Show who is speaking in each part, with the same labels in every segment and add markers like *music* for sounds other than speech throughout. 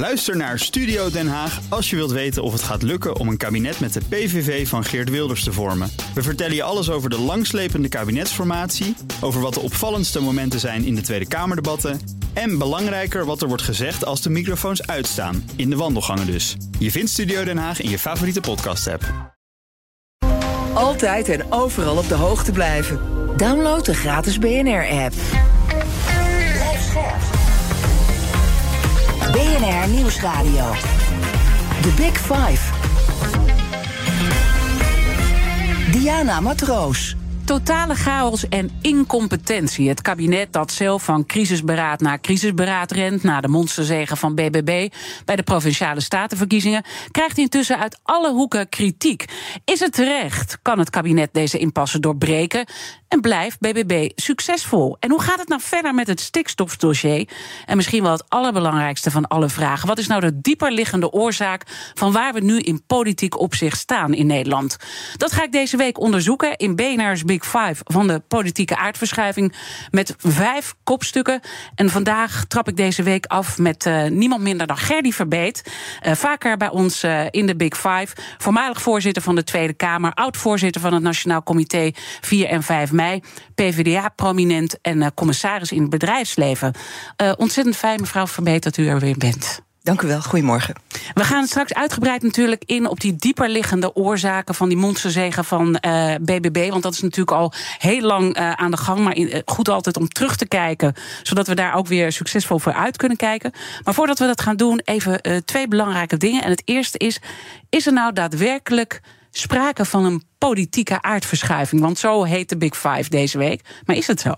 Speaker 1: Luister naar Studio Den Haag als je wilt weten of het gaat lukken om een kabinet met de PVV van Geert Wilders te vormen. We vertellen je alles over de langslepende kabinetsformatie, over wat de opvallendste momenten zijn in de Tweede Kamerdebatten en belangrijker wat er wordt gezegd als de microfoons uitstaan, in de wandelgangen dus. Je vindt Studio Den Haag in je favoriete podcast-app.
Speaker 2: Altijd en overal op de hoogte blijven. Download de gratis BNR-app. BNR Nieuwsradio. The Big Five. Diana Matroos.
Speaker 3: Totale chaos en incompetentie. Het kabinet dat zelf van crisisberaad naar crisisberaad rent... na de monsterzegen van BBB bij de Provinciale Statenverkiezingen... krijgt intussen uit alle hoeken kritiek. Is het terecht? Kan het kabinet deze impasse doorbreken? En blijft BBB succesvol? En hoe gaat het nou verder met het stikstofdossier? En misschien wel het allerbelangrijkste van alle vragen. Wat is nou de dieperliggende oorzaak van waar we nu in politiek opzicht staan in Nederland? Dat ga ik deze week onderzoeken in BNR's Big Five van de politieke aardverschuiving. Met vijf kopstukken. En vandaag trap ik deze week af met uh, niemand minder dan Gerdy Verbeet. Uh, vaker bij ons uh, in de Big Five. Voormalig voorzitter van de Tweede Kamer. Oud-voorzitter van het Nationaal Comité 4 en 5 mei. PvdA-prominent en commissaris in het bedrijfsleven. ontzettend fijn, mevrouw Verbeet, dat u er weer bent.
Speaker 4: Dank u wel, goedemorgen.
Speaker 3: We gaan straks uitgebreid natuurlijk in op die dieperliggende oorzaken van die monsterzegen van uh, BBB. Want dat is natuurlijk al heel lang uh, aan de gang. Maar in, uh, goed altijd om terug te kijken, zodat we daar ook weer succesvol voor uit kunnen kijken. Maar voordat we dat gaan doen, even twee belangrijke dingen. En het eerste is: is er nou daadwerkelijk sprake van een politieke aardverschuiving? Want zo heet de Big Five deze week. Maar is het zo?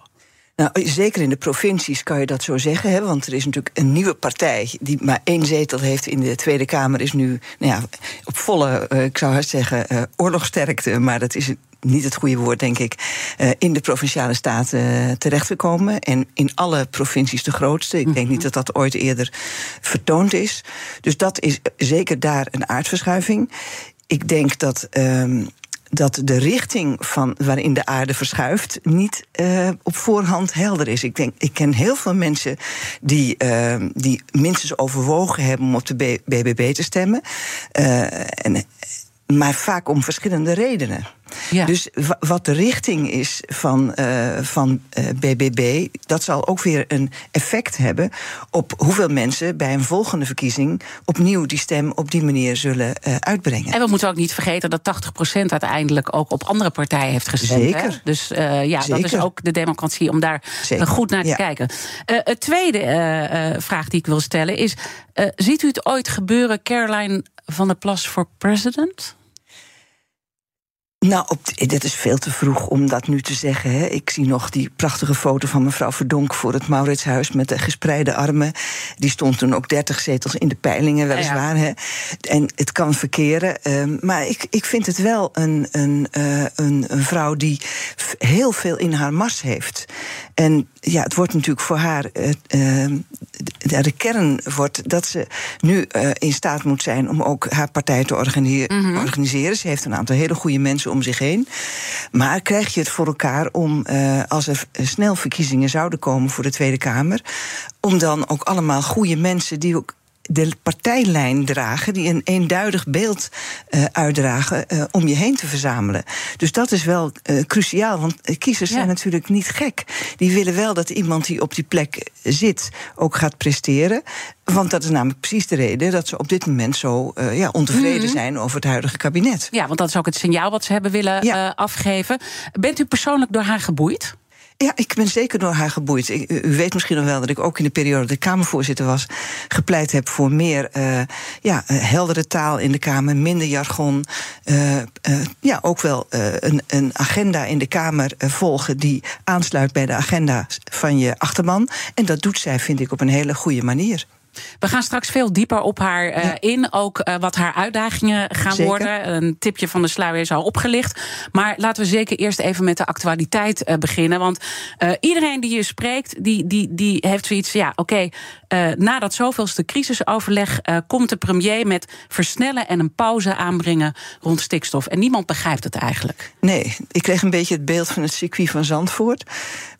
Speaker 4: Nou, zeker in de provincies kan je dat zo zeggen. Hè, want er is natuurlijk een nieuwe partij die maar één zetel heeft in de Tweede Kamer. Is nu nou ja, op volle, uh, ik zou haast zeggen, uh, oorlogsterkte. Maar dat is niet het goede woord, denk ik. Uh, in de provinciale staten terechtgekomen. En in alle provincies de grootste. Ik denk niet dat dat ooit eerder vertoond is. Dus dat is zeker daar een aardverschuiving. Ik denk dat. Um, dat de richting van waarin de aarde verschuift niet uh, op voorhand helder is. Ik, denk, ik ken heel veel mensen die, uh, die minstens overwogen hebben om op de BBB te stemmen. Uh, en, maar vaak om verschillende redenen. Ja. Dus wat de richting is van, uh, van uh, BBB, dat zal ook weer een effect hebben op hoeveel mensen bij een volgende verkiezing opnieuw die stem op die manier zullen uh, uitbrengen.
Speaker 3: En we moeten ook niet vergeten dat 80% uiteindelijk ook op andere partijen heeft gestemd.
Speaker 4: Zeker.
Speaker 3: Hè? Dus ja, Zeker. dat is ook de democratie om daar Zeker. goed naar te ja. kijken. het tweede vraag die ik wil stellen is: ziet u het ooit gebeuren, Caroline van der Plas voor president?
Speaker 4: Nou, op, dat is veel te vroeg om dat nu te zeggen. Hè. Ik zie nog die prachtige foto van mevrouw Verdonk voor het Mauritshuis met de gespreide armen. Die stond toen ook 30 zetels in de peilingen, weliswaar. Ja. Hè. En het kan verkeren. Um, maar ik, ik vind het wel een, een, uh, een, een vrouw die heel veel in haar mars heeft. En ja, het wordt natuurlijk voor haar. Uh, uh, de, de kern wordt dat ze nu uh, in staat moet zijn om ook haar partij te organi mm -hmm. organiseren. Ze heeft een aantal hele goede mensen om zich heen. Maar krijg je het voor elkaar om, uh, als er snel verkiezingen zouden komen voor de Tweede Kamer, om dan ook allemaal goede mensen die ook de partijlijn dragen, die een eenduidig beeld uh, uitdragen, uh, om je heen te verzamelen. Dus dat is wel uh, cruciaal, want kiezers ja. zijn natuurlijk niet gek. Die willen wel dat iemand die op die plek zit ook gaat presteren. Want dat is namelijk precies de reden dat ze op dit moment zo uh, ja, ontevreden mm -hmm. zijn over het huidige kabinet.
Speaker 3: Ja, want dat is ook het signaal wat ze hebben willen ja. uh, afgeven. Bent u persoonlijk door haar geboeid?
Speaker 4: Ja, ik ben zeker door haar geboeid. U weet misschien nog wel dat ik ook in de periode dat ik Kamervoorzitter was, gepleit heb voor meer uh, ja, heldere taal in de Kamer, minder jargon. Uh, ja, ook wel een, een, agenda in de Kamer volgen die aansluit bij de agenda van je achterman. En dat doet zij, vind ik, op een hele goede manier.
Speaker 3: We gaan straks veel dieper op haar uh, ja. in. Ook uh, wat haar uitdagingen gaan zeker. worden. Een tipje van de sluier is al opgelicht. Maar laten we zeker eerst even met de actualiteit uh, beginnen. Want iedereen die je spreekt, die, die, die heeft zoiets. Ja, oké. Okay, na dat zoveelste crisisoverleg komt de premier met versnellen en een pauze aanbrengen rond stikstof. En niemand begrijpt het eigenlijk.
Speaker 4: Nee, ik kreeg een beetje het beeld van het circuit van Zandvoort.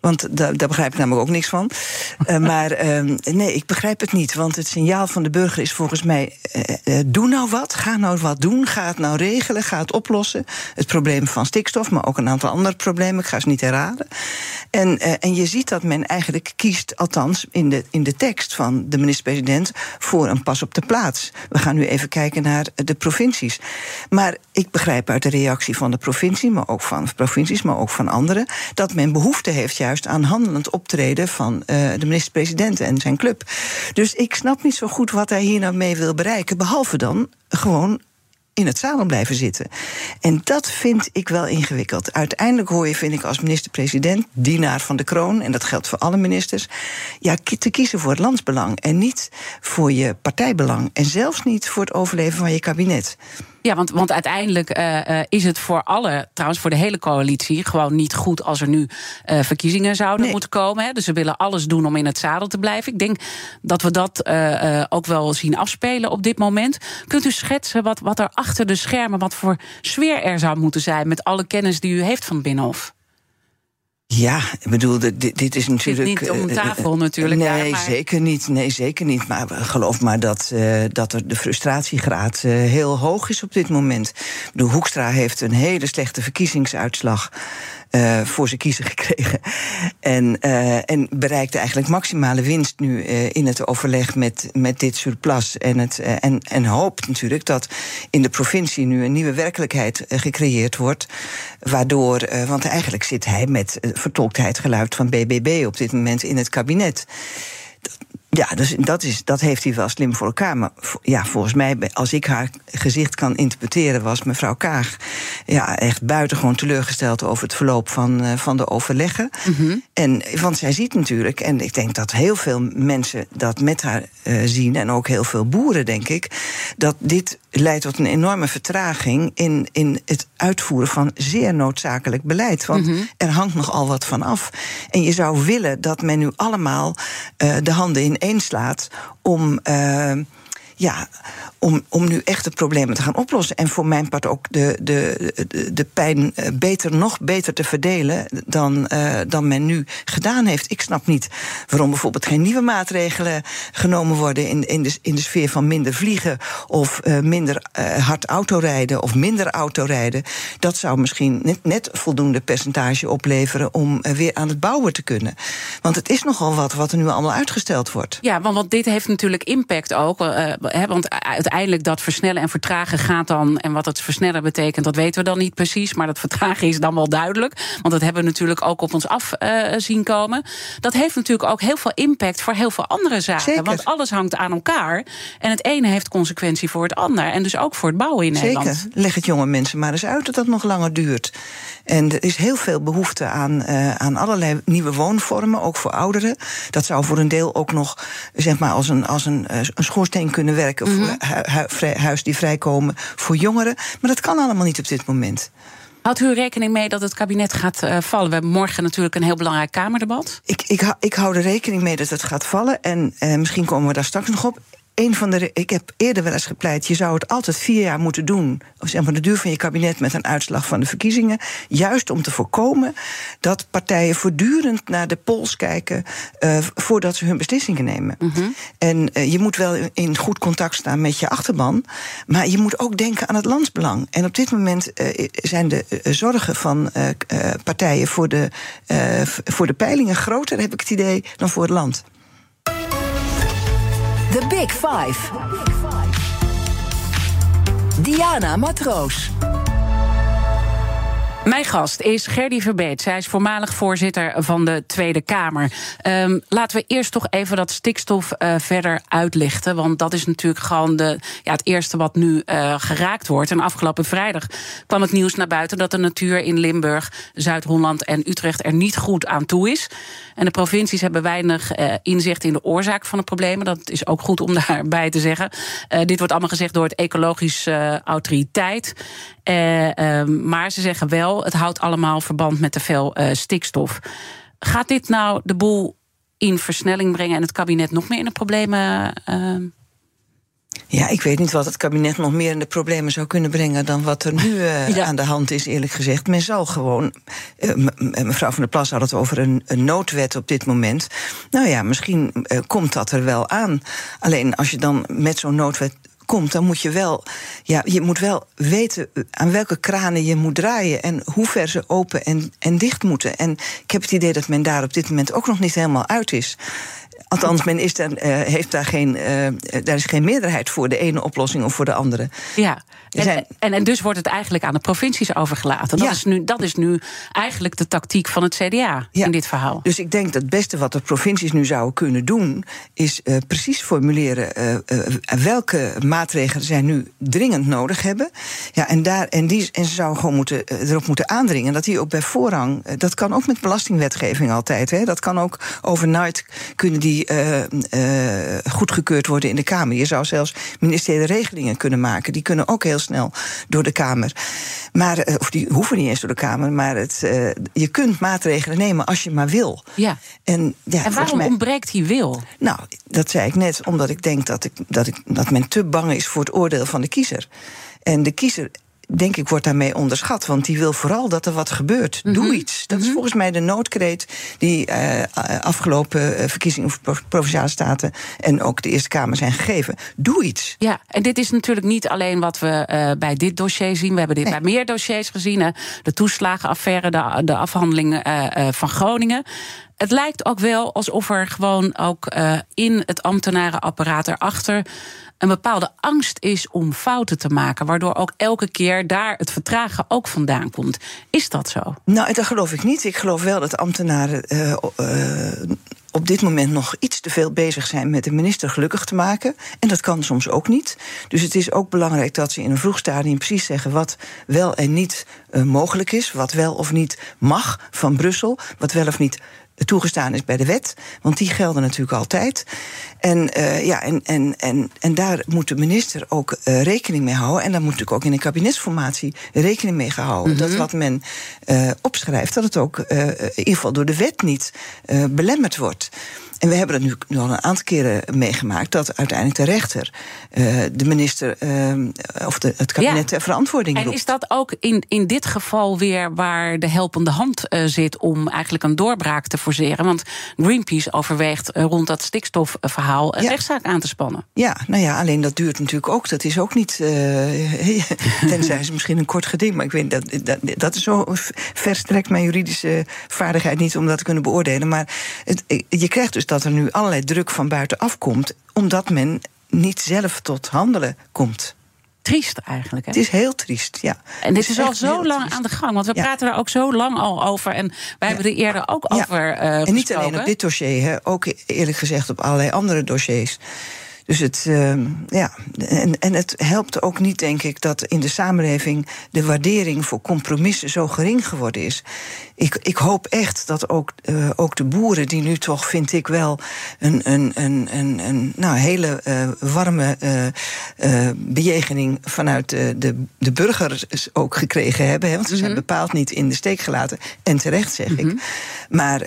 Speaker 4: Want daar, daar begrijp ik namelijk ook niks van. *laughs* maar nee, ik begrijp het niet. Want het signaal van de burger is volgens mij: uh, doe nou wat, ga nou wat doen, ga het nou regelen, ga het oplossen. Het probleem van stikstof, maar ook een aantal andere problemen, ik ga ze niet herhalen. En, uh, en je ziet dat men eigenlijk kiest, althans in de, in de tekst van de minister-president, voor een pas op de plaats. We gaan nu even kijken naar de provincies. Maar ik begrijp uit de reactie van de provincie, maar ook van provincies, maar ook van anderen, dat men behoefte heeft juist aan handelend optreden van de minister-president en zijn club. Dus ik snap niet zo goed wat hij hier nou mee wil bereiken, behalve dan gewoon in het zadel blijven zitten. En dat vind ik wel ingewikkeld. Uiteindelijk hoor je, vind ik, als minister-president, dienaar van de kroon, en dat geldt voor alle ministers, ja, te kiezen voor het landsbelang en niet voor je partijbelang. En zelfs niet voor het overleven van je kabinet.
Speaker 3: Ja, want, want uiteindelijk uh, is het voor alle, trouwens voor de hele coalitie, gewoon niet goed als er nu uh, verkiezingen zouden moeten komen. Hè. Dus ze willen alles doen om in het zadel te blijven. Ik denk dat we dat ook wel zien afspelen op dit moment. Kunt u schetsen wat, wat er achter de schermen, wat voor sfeer er zou moeten zijn met alle kennis die u heeft van het Binnenhof?
Speaker 4: Ja, ik bedoel, dit, dit is natuurlijk.
Speaker 3: niet om tafel natuurlijk.
Speaker 4: Nee,
Speaker 3: maar...
Speaker 4: zeker niet. Nee, zeker niet. Maar geloof maar dat, uh, dat er de frustratiegraad uh, heel hoog is op dit moment. Bedoel, Hoekstra heeft een hele slechte verkiezingsuitslag uh, voor zijn kiezer gekregen. En, uh, en bereikte eigenlijk maximale winst nu uh, in het overleg met, met dit surplus. En, het, en, en hoopt natuurlijk dat in de provincie nu een nieuwe werkelijkheid gecreëerd wordt. Waardoor, want eigenlijk zit hij met, vertolkt hij het geluid van BBB op dit moment in het kabinet. Ja, dus dat, is, dat heeft hij wel slim voor elkaar. Maar ja, volgens mij, als ik haar gezicht kan interpreteren, was mevrouw Kaag ja, echt buitengewoon teleurgesteld over het verloop van, uh, van de overleggen. Mm -hmm. en, want zij ziet natuurlijk, en ik denk dat heel veel mensen dat met haar uh, zien, en ook heel veel boeren, denk ik, dat dit leidt tot een enorme vertraging in, in het uitvoeren van zeer noodzakelijk beleid. Want mm -hmm. er hangt nogal wat van af. En je zou willen dat men nu allemaal uh, de handen in één slaat om. Uh, ja, om, om nu echt de problemen te gaan oplossen. En voor mijn part ook de, de, de, pijn beter, nog beter te verdelen dan, uh, dan men nu gedaan heeft. Ik snap niet waarom bijvoorbeeld geen nieuwe maatregelen genomen worden in, in, de, in de sfeer van minder vliegen of uh, minder hard autorijden of minder autorijden. Dat zou misschien net, net voldoende percentage opleveren om weer aan het bouwen te kunnen. Want het is nogal wat wat er nu allemaal uitgesteld wordt.
Speaker 3: Ja, want, want dit heeft natuurlijk impact ook. He, want uiteindelijk dat versnellen en vertragen gaat dan. En wat het versnellen betekent, dat weten we dan niet precies. Maar dat vertragen is dan wel duidelijk. Want dat hebben we natuurlijk ook op ons af uh, zien komen. Dat heeft natuurlijk ook heel veel impact voor heel veel andere zaken.
Speaker 4: Zeker.
Speaker 3: Want alles hangt aan elkaar. En het ene heeft consequentie voor het ander. En dus ook voor het bouwen in
Speaker 4: Zeker.
Speaker 3: Nederland.
Speaker 4: Leg het jonge mensen maar eens uit dat dat nog langer duurt. En er is heel veel behoefte aan, uh, aan allerlei nieuwe woonvormen, ook voor ouderen. Dat zou voor een deel ook nog zeg maar, als, een, als een, een schoorsteen kunnen werken mm -hmm. voor hu hu die vrijkomen voor jongeren. Maar dat kan allemaal niet op dit moment.
Speaker 3: Houdt u rekening mee dat het kabinet gaat uh, vallen? We hebben morgen natuurlijk een heel belangrijk Kamerdebat.
Speaker 4: Ik, ik, ik hou er rekening mee dat het gaat vallen. En uh, misschien komen we daar straks nog op een van de. Ik heb eerder wel eens gepleit. Je zou het altijd vier jaar moeten doen. Of zeg maar de duur van je kabinet met een uitslag van de verkiezingen. Juist om te voorkomen dat partijen voortdurend naar de pols kijken. Uh, voordat ze hun beslissingen nemen. Mm -hmm. En uh, je moet wel in goed contact staan met je achterban. Maar je moet ook denken aan het landsbelang. En op dit moment uh, zijn de zorgen van partijen voor de, voor de peilingen groter, heb ik het idee, dan voor het land.
Speaker 2: The Big Five. Diana Matroos.
Speaker 3: Mijn gast is Gerdy Verbeet. Zij is voormalig voorzitter van de Tweede Kamer. Um, laten we eerst toch even dat stikstof uh, verder uitlichten. Want dat is natuurlijk gewoon de, ja, het eerste wat nu uh, geraakt wordt. En afgelopen vrijdag kwam het nieuws naar buiten dat de natuur in Limburg, Zuid-Holland en Utrecht er niet goed aan toe is. En de provincies hebben weinig uh, inzicht in de oorzaak van de problemen. Dat is ook goed om *laughs* daarbij te zeggen. dit wordt allemaal gezegd door het Ecologische Autoriteit. maar ze zeggen wel het houdt allemaal verband met te veel stikstof. Gaat dit nou de boel in versnelling brengen en het kabinet nog meer in de problemen?
Speaker 4: Ja, ik weet niet wat het kabinet nog meer in de problemen zou kunnen brengen dan wat er nu *laughs* uh, aan de hand is, eerlijk gezegd. Men zal gewoon. Uh, mevrouw van der Plas had het over een, een, noodwet op dit moment. Nou ja, misschien uh, komt dat er wel aan. Alleen als je dan met zo'n noodwet komt, dan moet je wel, ja, je moet wel weten aan welke kranen je moet draaien en hoe ver ze open en, en dicht moeten. En ik heb het idee dat men daar op dit moment ook nog niet helemaal uit is. Althans, men is dan, uh, heeft daar geen, uh, daar is geen meerderheid voor de ene oplossing of voor de andere.
Speaker 3: Ja, en, en, en, dus wordt het eigenlijk aan de provincies overgelaten. Dat, ja. is, nu, dat is nu eigenlijk de tactiek van het CDA ja. in dit verhaal.
Speaker 4: Dus ik denk dat het beste wat de provincies nu zouden kunnen doen, is uh, precies formuleren welke maatregelen zij nu dringend nodig hebben. Ja, en, daar, en, die, en ze zouden gewoon moeten, erop moeten aandringen dat die ook bij voorrang. dat kan ook met belastingwetgeving altijd. Hè, dat kan ook overnight kunnen die goedgekeurd worden in de Kamer. Je zou zelfs ministeriële regelingen kunnen maken. Die kunnen ook heel snel door de Kamer. Maar, uh, of die hoeven niet eens door de Kamer. Maar het, je kunt maatregelen nemen als je maar wil.
Speaker 3: Ja. En, ja, en waarom mij, ontbreekt die wil?
Speaker 4: Nou, dat zei ik net, omdat ik denk dat, ik, dat, ik, dat men te bang is voor het oordeel van de kiezer. En de kiezer denk ik, wordt daarmee onderschat. Want die wil vooral dat er wat gebeurt. Mm -hmm. Doe iets. Dat is
Speaker 3: Mhm.
Speaker 4: volgens mij de noodkreet die uh, afgelopen uh, verkiezingen voor provinciale staten en ook de Eerste Kamer zijn gegeven. Doe iets.
Speaker 3: Ja, en dit is natuurlijk niet alleen wat we uh, bij dit dossier zien. We hebben dit nee. bij meer dossiers gezien. Hè. De toeslagenaffaire, de, de afhandeling van Groningen. Het lijkt ook wel alsof er gewoon ook uh, in het ambtenarenapparaat erachter een bepaalde angst is om fouten te maken, waardoor ook elke keer daar het vertragen ook vandaan komt. Is dat zo?
Speaker 4: Nou, dat geloof ik niet. Ik geloof wel dat ambtenaren uh, uh, op dit moment nog iets te veel bezig zijn met de minister gelukkig te maken. En dat kan soms ook niet. Dus het is ook belangrijk dat ze in een vroeg stadium precies zeggen wat wel en niet mogelijk is, wat wel of niet mag van Brussel, wat wel of niet toegestaan is bij de wet. Want die gelden natuurlijk altijd. En, uh, ja, en, en, en, en daar moet de minister ook uh, rekening mee houden. En daar moet natuurlijk ook in een kabinetsformatie rekening mee gehouden. Mm -hmm. Dat wat men uh, opschrijft, dat het ook in ieder geval door de wet niet belemmerd wordt. En we hebben dat nu, nu al een aantal keren meegemaakt dat uiteindelijk de rechter uh, de minister uh, of de, het kabinet ja. ter verantwoording roept.
Speaker 3: En is dat ook in, in dit geval weer waar de helpende hand uh, zit om eigenlijk een doorbraak te forceren? Want Greenpeace overweegt rond dat stikstofverhaal een ja. rechtszaak aan te spannen.
Speaker 4: Ja, nou ja, alleen dat duurt natuurlijk ook. Dat is ook niet. *laughs* tenzij ze misschien een kort geding, maar ik weet dat, dat, dat is zo verstrekt mijn juridische vaardigheid niet om dat te kunnen beoordelen. Maar het, je krijgt dus dat er nu allerlei druk van buitenaf komt, omdat men niet zelf tot handelen komt.
Speaker 3: Triest eigenlijk. Hè?
Speaker 4: Het is heel triest, ja.
Speaker 3: En dit is, al zo lang triest. aan de gang, want we ja. praten er ook zo lang al over. En wij ja. hebben er eerder ook ja. over. Uh,
Speaker 4: en niet
Speaker 3: gesproken.
Speaker 4: alleen op dit dossier, hè, ook eerlijk gezegd op allerlei andere dossiers. Dus het, uh, ja, en, en het helpt ook niet, denk ik, dat in de samenleving de waardering voor compromissen zo gering geworden is. Ik, ik hoop echt dat ook, uh, ook de boeren, die nu toch, vind ik wel, een, een, een, een, een nou, hele uh, warme uh, bejegening vanuit de, de, de burgers ook gekregen hebben. Hè, want ze zijn mm -hmm. bepaald niet in de steek gelaten. En terecht, zeg mm -hmm. ik. Maar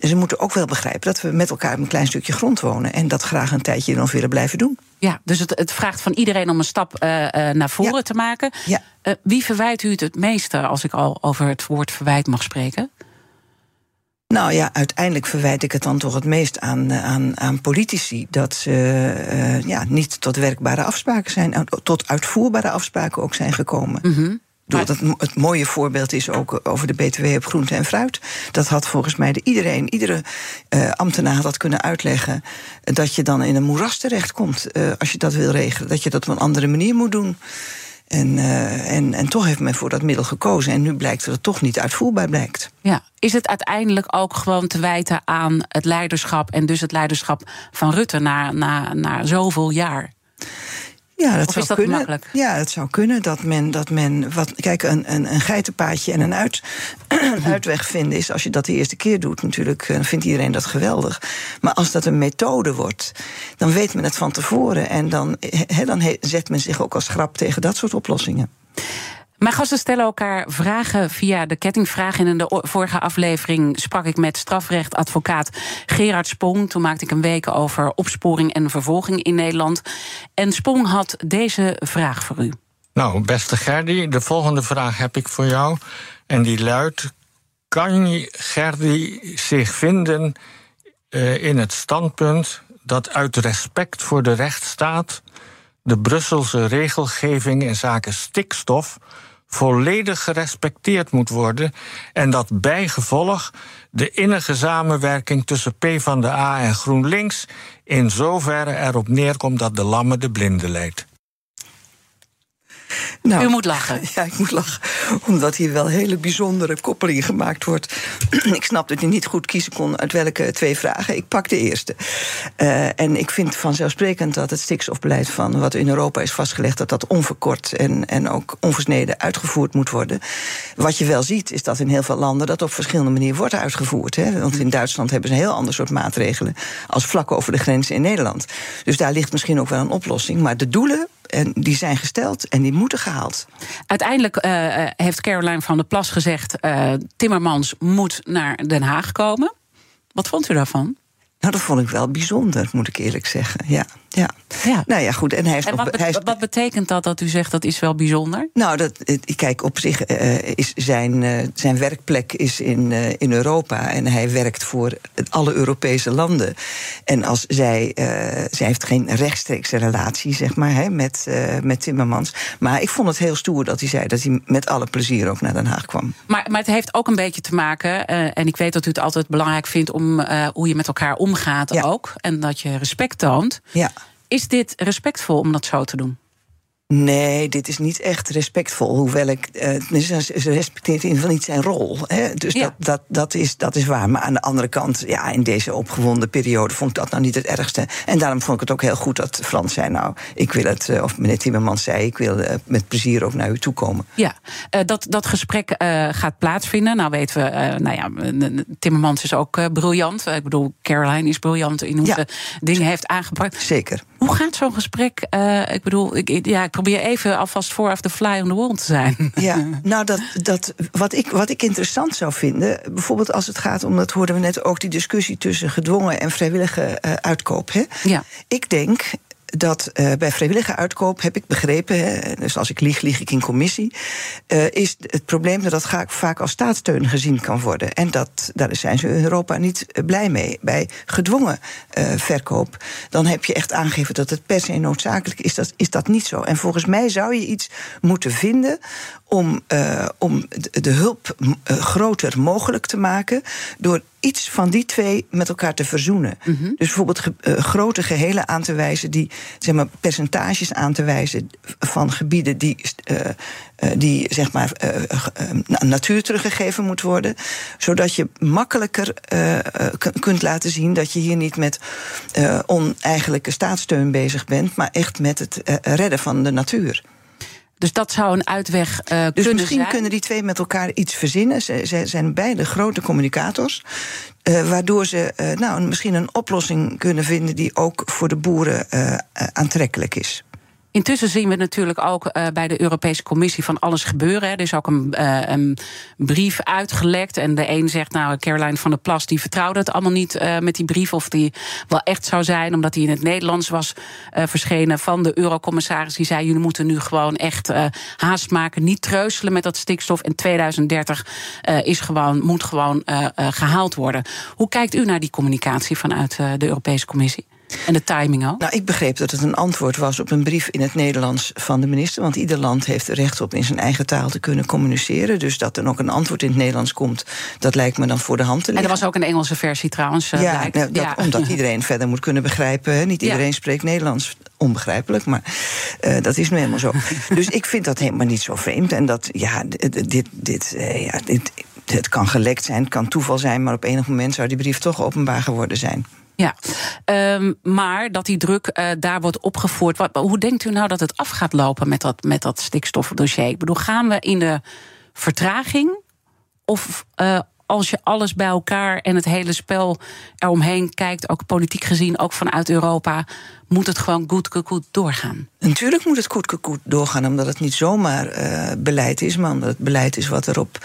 Speaker 4: ze moeten ook wel begrijpen dat we met elkaar op een klein stukje grond wonen. En dat graag een tijdje nog willen blijven doen.
Speaker 3: Ja, dus het, het vraagt van iedereen om een stap uh, uh, naar voren ja. te maken.
Speaker 4: Ja.
Speaker 3: Uh, wie verwijt u het het meeste, als ik al over het woord verwijt mag spreken?
Speaker 4: Nou ja, uiteindelijk verwijt ik het dan toch het meest aan, aan, aan politici. Dat ze ja, niet tot werkbare afspraken zijn, tot uitvoerbare afspraken ook zijn gekomen.
Speaker 3: Mm -hmm.
Speaker 4: Dat het mooie voorbeeld is ook over de BTW op groente en fruit. Dat had volgens mij de iedereen, iedere uh, ambtenaar dat kunnen uitleggen. Dat je dan in een moeras terechtkomt uh, als je dat wil regelen. Dat je dat op een andere manier moet doen. En, uh, en, en toch heeft men voor dat middel gekozen. En nu blijkt dat het toch niet uitvoerbaar blijkt.
Speaker 3: Ja. Is het uiteindelijk ook gewoon te wijten aan het leiderschap... en dus het leiderschap van Rutte na, na, na zoveel jaar?
Speaker 4: Ja, dat
Speaker 3: of
Speaker 4: zou
Speaker 3: dat
Speaker 4: kunnen.
Speaker 3: makkelijk?
Speaker 4: Ja, het zou kunnen dat men, dat men wat, kijk, een, een, een geitenpaadje en een, uit, *clears throat* uitweg vinden is, als je dat de eerste keer doet, natuurlijk, dan vindt iedereen dat geweldig. Maar als dat een methode wordt, dan weet men het van tevoren en dan, he, dan he, zet men zich ook als grap tegen dat soort oplossingen.
Speaker 3: Mijn gasten stellen elkaar vragen via de kettingvraag. In de vorige aflevering sprak ik met strafrechtadvocaat Gerard Spong. Toen maakte ik een week over opsporing en vervolging in Nederland. En Spong had deze vraag voor u.
Speaker 5: Nou, beste Gerdy, de volgende vraag heb ik voor jou. En die luidt: Kan Gerdy zich vinden uh, in het standpunt dat uit respect voor de rechtsstaat de Brusselse regelgeving in zaken stikstof volledig gerespecteerd moet worden en dat bijgevolg de innige samenwerking tussen PvdA en GroenLinks in zoverre erop neerkomt dat de lamme de blinde leidt.
Speaker 3: Nou, U moet lachen. *laughs*
Speaker 4: Ja, ik moet lachen. Omdat hier wel hele bijzondere koppeling gemaakt wordt. *clears throat* ik snap dat u niet goed kiezen kon uit welke twee vragen. Ik pak de eerste. Uh, en ik vind vanzelfsprekend dat het stikstofbeleid van wat in Europa is vastgelegd, dat dat onverkort en, en ook onversneden uitgevoerd moet worden. Wat je wel ziet, is dat in heel veel landen dat op verschillende manieren wordt uitgevoerd. Hè? Want in Duitsland hebben ze een heel ander soort maatregelen als vlak over de grenzen in Nederland. Dus daar ligt misschien ook wel een oplossing. Maar de doelen en die zijn gesteld en die moeten gehaald.
Speaker 3: Uiteindelijk uh, heeft Caroline van der Plas gezegd: uh, Timmermans moet naar Den Haag komen. Wat vond u daarvan?
Speaker 4: Nou, dat vond ik wel bijzonder, moet ik eerlijk zeggen. Ja. Ja. ja. Nou ja, goed. En, hij
Speaker 3: en wat, hij wat betekent dat dat u zegt dat is wel bijzonder?
Speaker 4: Nou, dat, kijk, op zich uh, is zijn, uh, zijn werkplek is in, uh, in Europa. En hij werkt voor alle Europese landen. En als zij. zij heeft geen rechtstreekse relatie, zeg maar, hè, met, met Timmermans. Maar ik vond het heel stoer dat hij zei dat hij met alle plezier ook naar Den Haag kwam.
Speaker 3: Maar, maar het heeft ook een beetje te maken. en ik weet dat u het altijd belangrijk vindt om hoe je met elkaar omgaat ja. ook. En dat je respect toont.
Speaker 4: Ja.
Speaker 3: Is dit respectvol om dat zo te doen?
Speaker 4: Nee, dit is niet echt respectvol. Hoewel ik. Uh, ze respecteert in ieder geval niet zijn rol. Hè? Dus dat, dat, dat, is, dat is waar. Maar aan de andere kant, ja, in deze opgewonden periode vond ik dat nou niet het ergste. En daarom vond ik het ook heel goed dat Frans zei: Nou, ik wil het. Uh, of meneer Timmermans zei: Ik wil uh, met plezier ook naar u toe komen.
Speaker 3: Ja, dat, dat gesprek gaat plaatsvinden. Nou weten we, nou ja, Timmermans is ook briljant. Ik bedoel, Caroline is briljant in hoe ja. ze dingen heeft aangepakt.
Speaker 4: Zeker.
Speaker 3: Hoe gaat zo'n gesprek? ik bedoel, ik, ja, ik probeer even alvast voor of the fly on the wall te zijn.
Speaker 4: Ja, *laughs* nou, dat, dat, wat, ik, wat ik interessant zou vinden, bijvoorbeeld als het gaat om, dat hoorden we net ook, die discussie tussen gedwongen en vrijwillige uh, uitkoop. Hè?
Speaker 3: Ja.
Speaker 4: Ik denk, dat uh, bij vrijwillige uitkoop, heb ik begrepen, hè, dus als ik lieg, lieg ik in commissie, uh, is het probleem dat dat vaak als staatssteun gezien kan worden. En dat, daar zijn ze in Europa niet blij mee. Bij gedwongen verkoop, dan heb je echt aangegeven dat het per se noodzakelijk is. Dat is dat niet zo. En volgens mij zou je iets moeten vinden om, om de hulp groter mogelijk te maken door iets van die twee met elkaar te verzoenen. Mm -hmm. Dus bijvoorbeeld uh, grote gehelen aan te wijzen, die zeg maar percentages aan te wijzen van gebieden die, uh, uh, die zeg maar natuur teruggegeven moet worden, zodat je makkelijker kunt laten zien dat je hier niet met oneigenlijke staatssteun bezig bent, maar echt met het redden van de natuur.
Speaker 3: Dus dat zou een uitweg uh, dus kunnen
Speaker 4: zijn. Dus misschien kunnen die twee met elkaar iets verzinnen. Ze, ze zijn beide grote communicators. Uh, waardoor ze uh, nou, misschien een oplossing kunnen vinden die ook voor de boeren aantrekkelijk is.
Speaker 3: Intussen zien we natuurlijk ook uh, bij de Europese Commissie van alles gebeuren. Er is ook een, uh, een, brief uitgelekt. En de een zegt, nou, Caroline van der Plas, die vertrouwde het allemaal niet uh, met die brief. Of die wel echt zou zijn, omdat die in het Nederlands was verschenen van de Eurocommissaris. Die zei, jullie moeten nu gewoon echt haast maken. Niet treuzelen met dat stikstof. En 2030 is gewoon, moet gewoon gehaald worden. Hoe kijkt u naar die communicatie vanuit de Europese Commissie? En de timing ook?
Speaker 4: Nou, ik begreep dat het een antwoord was op een brief in het Nederlands van de minister. Want ieder land heeft recht op in zijn eigen taal te kunnen communiceren. Dus dat er ook een antwoord in het Nederlands komt, dat lijkt me dan voor de hand te liggen.
Speaker 3: En er was ook een Engelse versie trouwens.
Speaker 4: Uh, ja, nou, dat, ja, omdat *laughs* iedereen verder moet kunnen begrijpen. Niet iedereen ja. spreekt Nederlands onbegrijpelijk, maar uh, dat is nu helemaal zo. *laughs* dus ik vind dat helemaal niet zo vreemd. En dat, ja, dit, dit, dit, uh, ja, dit het kan gelekt zijn, het kan toeval zijn, maar op enig moment zou die brief toch openbaar geworden zijn.
Speaker 3: Ja, um, maar dat die druk uh, daar wordt opgevoerd. Hoe denkt u nou dat het af gaat lopen met dat, met dat stikstofdossier? Ik bedoel, gaan we in de vertraging of, uh, als je alles bij elkaar en het hele spel eromheen kijkt, ook politiek gezien, ook vanuit Europa, moet het gewoon goed, goed doorgaan?
Speaker 4: Natuurlijk moet het goed, goed doorgaan, omdat het niet zomaar uh, beleid is, maar omdat het beleid is wat erop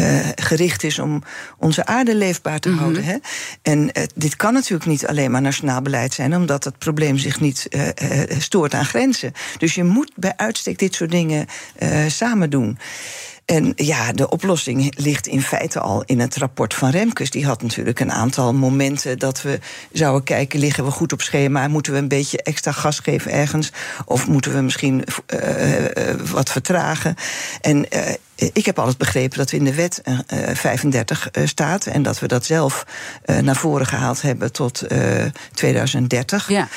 Speaker 4: uh, gericht is om onze aarde leefbaar te mm -hmm. houden. Hè? En dit kan natuurlijk niet alleen maar nationaal beleid zijn, omdat het probleem zich niet stoort aan grenzen. Dus je moet bij uitstek dit soort dingen samen doen. En ja, de oplossing ligt in feite al in het rapport van Remkes. Die had natuurlijk een aantal momenten dat we zouden kijken: liggen we goed op schema? Moeten we een beetje extra gas geven ergens? Of moeten we misschien uh, uh, wat vertragen? En uh, ik heb altijd begrepen dat we in de wet 35 staat en dat we dat zelf naar voren gehaald hebben tot 2030.
Speaker 3: Ja.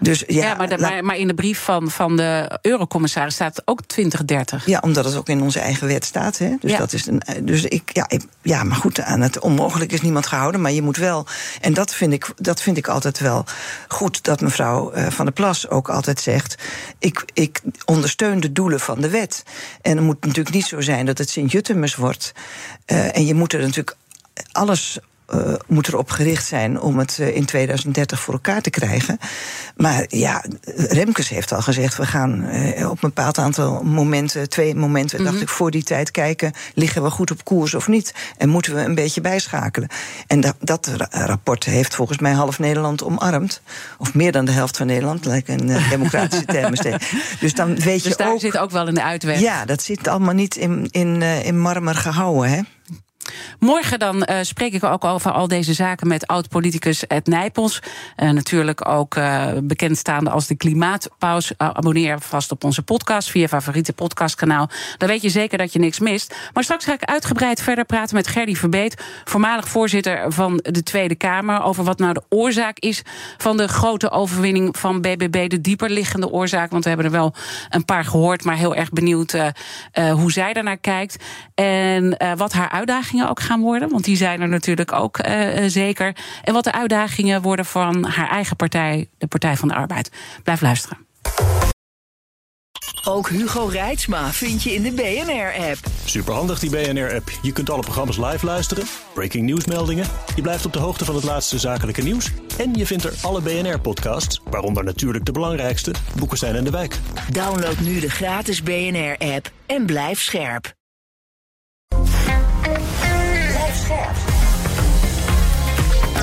Speaker 3: Dus, ja, ja maar, maar, maar, in de brief van, van de eurocommissaris staat ook 2030.
Speaker 4: Ja, omdat het ook in onze eigen wet staat. Hè? Dus, ja. dat is een, dus ik, ja, ik, ja, maar goed, aan het onmogelijk is niemand gehouden. Maar je moet wel. En dat vind ik, dat vind ik altijd wel goed dat mevrouw Van der Plas ook altijd zegt. Ik, ik ondersteun de doelen van de wet. En het moet natuurlijk niet zo zijn dat het Sint-Jutemus wordt. Uh, en je moet er natuurlijk alles uh, moet erop gericht zijn om het uh, in 2030 voor elkaar te krijgen. Maar ja, Remkes heeft al gezegd: we gaan uh, op een bepaald aantal momenten, twee momenten, mm -hmm. dacht ik, voor die tijd kijken: liggen we goed op koers of niet? En moeten we een beetje bijschakelen? En dat, dat rapport heeft volgens mij half Nederland omarmd. Of meer dan de helft van Nederland, lijkt een democratische *laughs* term. Dus dan weet
Speaker 3: dus
Speaker 4: je
Speaker 3: daar
Speaker 4: ook,
Speaker 3: zit ook wel in de uitweg.
Speaker 4: Ja, dat zit allemaal niet in, in, in marmer gehouden, hè?
Speaker 3: Morgen dan uh, spreek ik ook over al deze zaken met oud-politicus Ed Nijpels. Uh, natuurlijk ook uh, bekendstaande als de Klimaatpaus. abonneer vast op onze podcast via favoriete podcastkanaal. Dan weet je zeker dat je niks mist. Maar straks ga ik uitgebreid verder praten met Gerdy Verbeet, voormalig voorzitter van de Tweede Kamer, over wat nou de oorzaak is van de grote overwinning van BBB, de dieperliggende oorzaak. Want we hebben er wel een paar gehoord, maar heel erg benieuwd hoe zij daarnaar kijkt en wat haar uitdagingen ook gaan worden? Want die zijn er natuurlijk ook uh, zeker. En wat de uitdagingen worden van haar eigen partij, de Partij van de Arbeid. Blijf luisteren.
Speaker 2: Ook Hugo Reitsma vind je in de BNR-app.
Speaker 6: Superhandig die BNR-app. Je kunt alle programma's live luisteren, breaking nieuwsmeldingen. Je blijft op de hoogte van het laatste zakelijke nieuws. En je vindt er alle BNR-podcasts, waaronder natuurlijk de belangrijkste, Boeken zijn in de wijk.
Speaker 2: Download nu de gratis BNR-app en blijf scherp.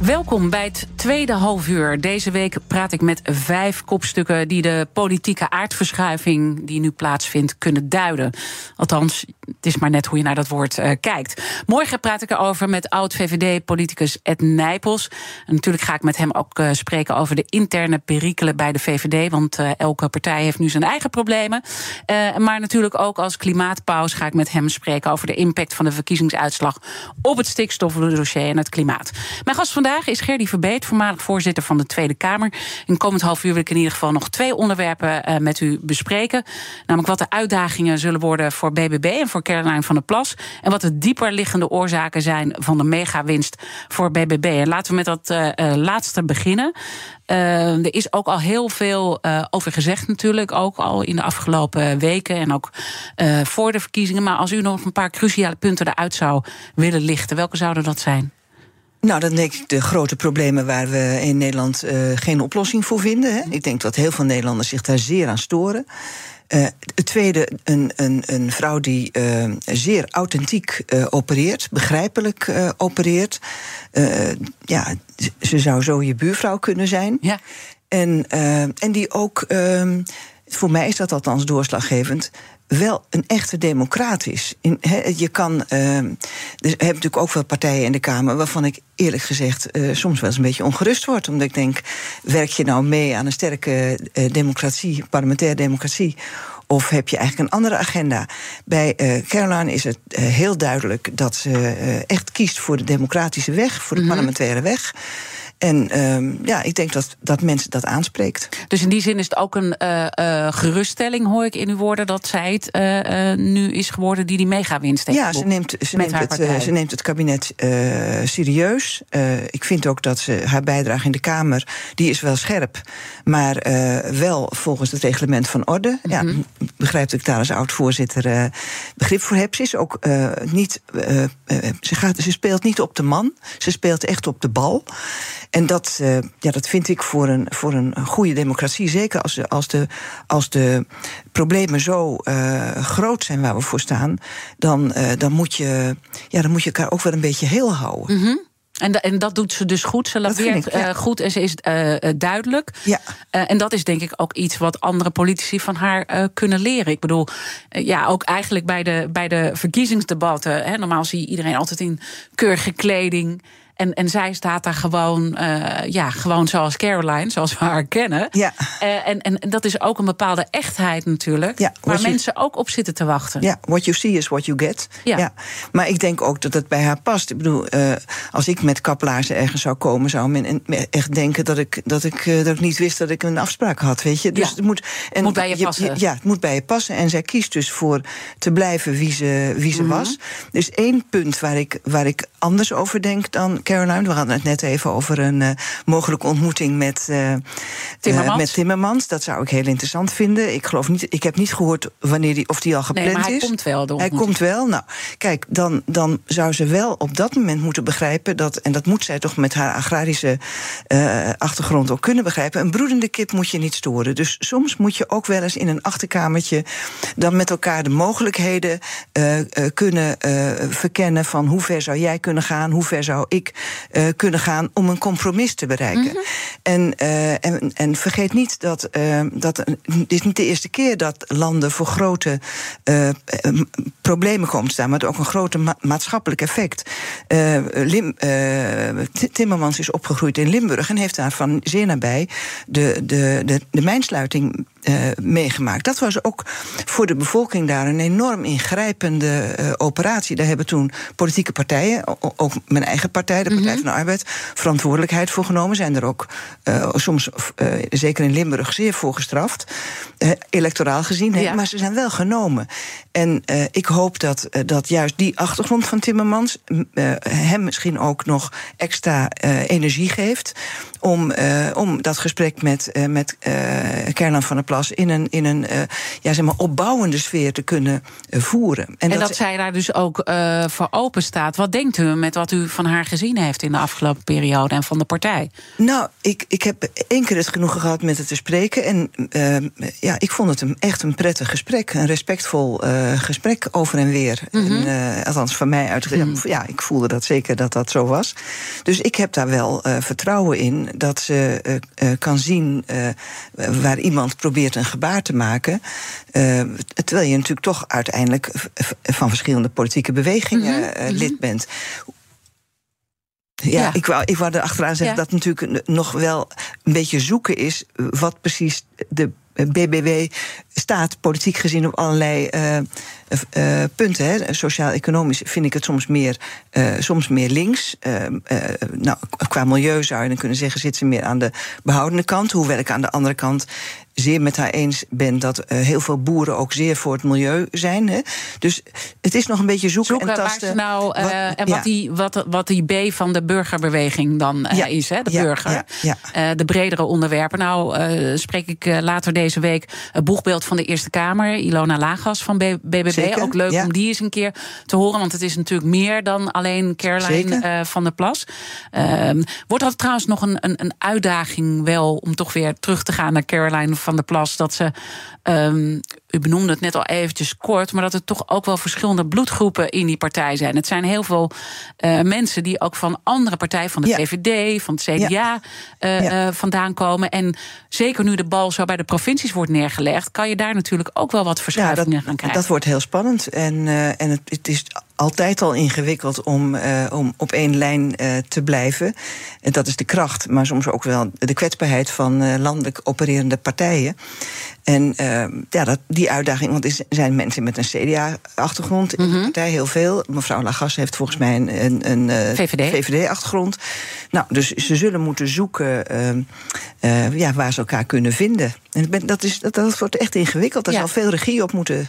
Speaker 3: Welkom bij het tweede halfuur. Deze week praat ik met vijf kopstukken die de politieke aardverschuiving die nu plaatsvindt kunnen duiden. Althans, het is maar net hoe je naar dat woord uh, kijkt. Morgen praat ik erover met oud-VVD-politicus Ed Nijpels. Natuurlijk ga ik met hem ook uh, spreken over de interne perikelen bij de VVD. Want uh, elke partij heeft nu zijn eigen problemen. maar natuurlijk ook als klimaatpaus ga ik met hem spreken over de impact van de verkiezingsuitslag op het stikstofdossier en het klimaat. Mijn gast vandaag is Gerdy Verbeet, voormalig voorzitter van de Tweede Kamer. In komend half uur wil ik in ieder geval nog twee onderwerpen met u bespreken. Namelijk wat de uitdagingen zullen worden voor BBB en voor Caroline van der Plas. En wat de dieper liggende oorzaken zijn van de megawinst voor BBB. En laten we met dat uh, uh, laatste beginnen. Er is ook al heel veel over gezegd, natuurlijk. Ook al in de afgelopen weken en ook voor de verkiezingen. Maar als u nog een paar cruciale punten eruit zou willen lichten, welke zouden dat zijn?
Speaker 4: Nou, dan denk ik de grote problemen waar we in Nederland uh, geen oplossing voor vinden. Hè. Ik denk dat heel veel Nederlanders zich daar zeer aan storen. Uh, het tweede, een, een, een vrouw die uh, zeer authentiek uh, opereert, begrijpelijk opereert. ja, ze zou zo je buurvrouw kunnen zijn. Ja. En, en die ook, ehm, voor mij is dat althans doorslaggevend, wel een echte democraat is. In, he, je kan. Uh, er hebben natuurlijk ook wel partijen in de Kamer waarvan ik eerlijk gezegd uh, soms wel eens een beetje ongerust word. Omdat ik denk: werk je nou mee aan een sterke uh, democratie, parlementaire democratie? Of heb je eigenlijk een andere agenda? Bij uh, Caroline is het uh, heel duidelijk dat ze uh, echt kiest voor de democratische weg, voor de mm -hmm. parlementaire weg. En ehm, ja, ik denk dat, dat mensen dat aanspreekt.
Speaker 3: Dus in die zin is het ook een geruststelling, hoor ik in uw woorden, dat zij het nu is geworden die die megawinst heeft.
Speaker 4: Ja, ze neemt, ze neemt, het, ze neemt het kabinet serieus. ik vind ook dat ze haar bijdrage in de Kamer, die is wel scherp, maar wel volgens het reglement van orde. Ja, mhm. begrijp dat ik daar als oud-voorzitter begrip voor heb. Ze is ook niet. ze, gaat, ze speelt niet op de man, ze speelt echt op de bal. En dat, uh, ja, dat vind ik voor een, voor een goede democratie, zeker als, als, de, als de problemen zo uh, groot zijn waar we voor staan, dan, uh, dan, moet je, ja, dan moet je elkaar ook wel een beetje heel houden.
Speaker 3: Mm -hmm. En, en, dat doet ze dus goed. Ze laveert ik, ja. goed en ze is uh, duidelijk.
Speaker 4: Ja.
Speaker 3: Uh, en dat is denk ik ook iets wat andere politici van haar kunnen leren. Ik bedoel, ja, ook eigenlijk bij de, bij de verkiezingsdebatten. Hè, normaal zie je iedereen altijd in keurige kleding. En, en zij staat daar gewoon, uh, ja, gewoon zoals Caroline, zoals we haar kennen.
Speaker 4: Ja.
Speaker 3: Uh, en, en dat is ook een bepaalde echtheid natuurlijk. Ja, waar you, mensen ook op zitten te wachten.
Speaker 4: Ja, what you see is what you get. Ja. ja. Maar ik denk ook dat het bij haar past. Ik bedoel, uh, als ik met kaplaarzen ergens zou komen, zou men echt denken dat ik, dat ik, dat ik niet wist dat ik een afspraak had. Weet je? Dus
Speaker 3: ja.
Speaker 4: het moet,
Speaker 3: en moet bij je passen.
Speaker 4: ja, het moet bij je passen. En zij kiest dus voor te blijven wie ze, wie ze mm -hmm. was. Dus één punt waar ik, waar ik anders over denk dan Caroline. We hadden het net even over een uh, mogelijke ontmoeting met, uh,
Speaker 3: Timmermans.
Speaker 4: Uh, met Timmermans. Dat zou ik heel interessant vinden. Ik geloof niet, ik heb niet gehoord wanneer die, of die al gepland
Speaker 3: nee, maar
Speaker 4: hij
Speaker 3: is. Komt wel,
Speaker 4: hij komt wel. Nou, kijk, dan, dan zou ze wel op dat moment moeten begrijpen dat, en dat moet zij toch met haar agrarische achtergrond ook kunnen begrijpen. Een broedende kip moet je niet storen. Dus soms moet je ook wel eens in een achterkamertje dan met elkaar de mogelijkheden kunnen verkennen van hoe ver zou jij kunnen gaan, hoe ver zou ik uh, kunnen gaan om een compromis te bereiken. Mm -hmm. en, uh, en, en, vergeet niet dat, uh, dat het is niet de eerste keer dat landen voor grote problemen komen te staan, maar ook een groot ma maatschappelijk effect. Lim, Timmermans is opgegroeid in Limburg en heeft daarvan zeer nabij de, de, de, de mijnsluiting uh, meegemaakt. Dat was ook voor de bevolking daar een enorm ingrijpende uh, operatie. Daar hebben toen politieke partijen, ook mijn eigen partij, de Partij mm -hmm. van de Arbeid, verantwoordelijkheid voor genomen. Zijn er ook uh, soms, zeker in Limburg, zeer voor gestraft. electoraal gezien, ja. maar ze zijn wel genomen. En ik hoop dat, dat juist die achtergrond van Timmermans hem misschien ook nog extra energie geeft om, om dat gesprek met, met Kernan van der Plas in een, in een ja, zeg maar opbouwende sfeer te kunnen voeren.
Speaker 3: En, en dat, dat, zij daar dus ook voor open staat. Wat denkt u met wat u van haar gezien heeft in de afgelopen periode en van de partij?
Speaker 4: Nou, ik, ik heb één keer het genoegen gehad met het te spreken. En ja, ik vond het een, echt een prettig gesprek. Een respectvol gesprek over en weer. Mm -hmm. en, althans, van mij uit. Mm -hmm. Ja, ik voelde dat zeker dat dat zo was. Dus ik heb daar wel vertrouwen in dat ze kan zien waar iemand probeert een gebaar te maken. Terwijl je natuurlijk toch uiteindelijk van verschillende politieke bewegingen mm -hmm. uh, lid bent. Ja, ja, Ik, wou, ik wou er achteraan zeggen ja. dat natuurlijk nog wel een beetje zoeken is wat precies de BBW staat, politiek gezien, op allerlei uh, uh, punten. Sociaal-economisch vind ik het soms meer, soms meer links. nou, qua milieu zou je dan kunnen zeggen, zit ze meer aan de behoudende kant. Hoewel ik aan de andere kant zeer met haar eens ben dat heel veel boeren ook zeer voor het milieu zijn. Hè. Dus het is nog een beetje zoeken,
Speaker 3: zoeken
Speaker 4: en tasten.
Speaker 3: nou, wat, en wat, ja. die, wat, wat die B van de burgerbeweging dan ja. is, hè, de burger. de bredere onderwerpen. Nou, spreek ik later deze week het boegbeeld van de Eerste Kamer, Ilona Lagas van BBB. Zeker, ook leuk om die eens een keer te horen, want het is natuurlijk meer dan alleen Caroline van der Plas. Uh, wordt dat trouwens nog een, een, een, uitdaging wel om toch weer terug te gaan naar Caroline van der Plas? Dat ze, um, u benoemde het net al eventjes kort, maar dat er toch ook wel verschillende bloedgroepen in die partij zijn. Het zijn heel veel uh, mensen die ook van andere partijen, van de ja. VVD, van het CDA, ja. ja. vandaan komen. En zeker nu de bal zo bij de provincies wordt neergelegd, kan je daar natuurlijk ook wel wat verschuivingen
Speaker 4: dat,
Speaker 3: gaan krijgen.
Speaker 4: Dat wordt heel spannend. En, en het, het, is altijd al ingewikkeld om, uh, om op één lijn uh, te blijven. En dat is de kracht, maar soms ook wel de kwetsbaarheid van landelijk opererende partijen. En ja, dat, die uitdaging, want er zijn mensen met een CDA-achtergrond in de
Speaker 3: Mhm.
Speaker 4: partij, heel veel. Mevrouw Lagas heeft volgens mij een, een, een eh,
Speaker 3: VVD.
Speaker 4: VVD-achtergrond. Nou, dus ze zullen moeten zoeken ehm, eh, ja, waar ze elkaar kunnen vinden. En dat, is, dat, dat wordt echt ingewikkeld. Daar
Speaker 3: Ja.
Speaker 4: zal veel regie op moeten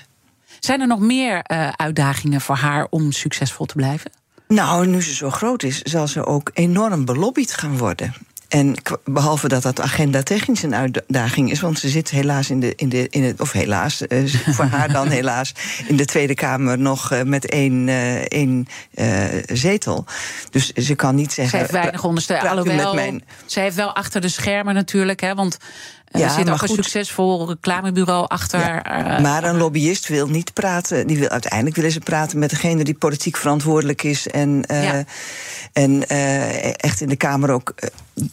Speaker 3: Zijn er nog meer eh, uitdagingen voor haar om succesvol te blijven?
Speaker 4: Nou, nu ze zo groot is, zal ze ook enorm belobbyd gaan worden. En behalve dat dat agenda technisch een uitdaging is, want ze zit helaas in de, in de in het, of helaas, eh, *laughs* voor haar dan helaas, in de Tweede Kamer nog eh, met één, eh, één eh, zetel. Dus ze kan niet zeggen.
Speaker 3: Ze heeft weinig ondersteuning. Alhoewel,
Speaker 4: mijn-
Speaker 3: ze heeft wel achter de schermen natuurlijk. Hè, want
Speaker 4: Ja,
Speaker 3: er zit ook een
Speaker 4: goed.
Speaker 3: succesvol reclamebureau achter. eh,
Speaker 4: Maar een lobbyist wil niet praten. Die wil, uiteindelijk willen ze praten met degene die politiek verantwoordelijk is. En, eh,
Speaker 3: Ja.
Speaker 4: en eh, echt in de Kamer ook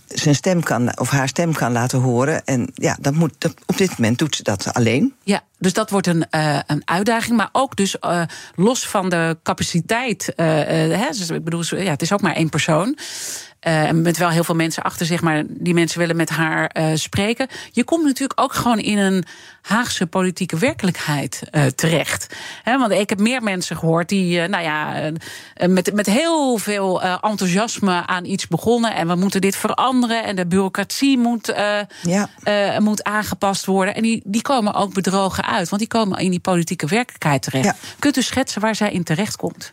Speaker 4: zijn stem kan, of haar stem kan laten horen. En ja, dat moet, op dit moment doet ze dat alleen.
Speaker 3: Ja, dus dat wordt een, eh, een uitdaging. Maar ook dus eh, los van de capaciteit. eh, hè, ik bedoel, ja, het is ook maar één persoon. En met wel heel veel mensen achter zich, maar die mensen willen met haar eh, spreken. Je komt natuurlijk ook gewoon in een Haagse politieke werkelijkheid eh, terecht. Want ik heb meer mensen gehoord die, nou ja, met, met heel veel enthousiasme aan iets begonnen. En we moeten dit veranderen. En de bureaucratie moet,
Speaker 4: Ja.
Speaker 3: moet aangepast worden. En die, die komen ook bedrogen uit, want die komen in die politieke werkelijkheid terecht.
Speaker 4: Ja.
Speaker 3: Kunt u schetsen waar zij in terecht komt?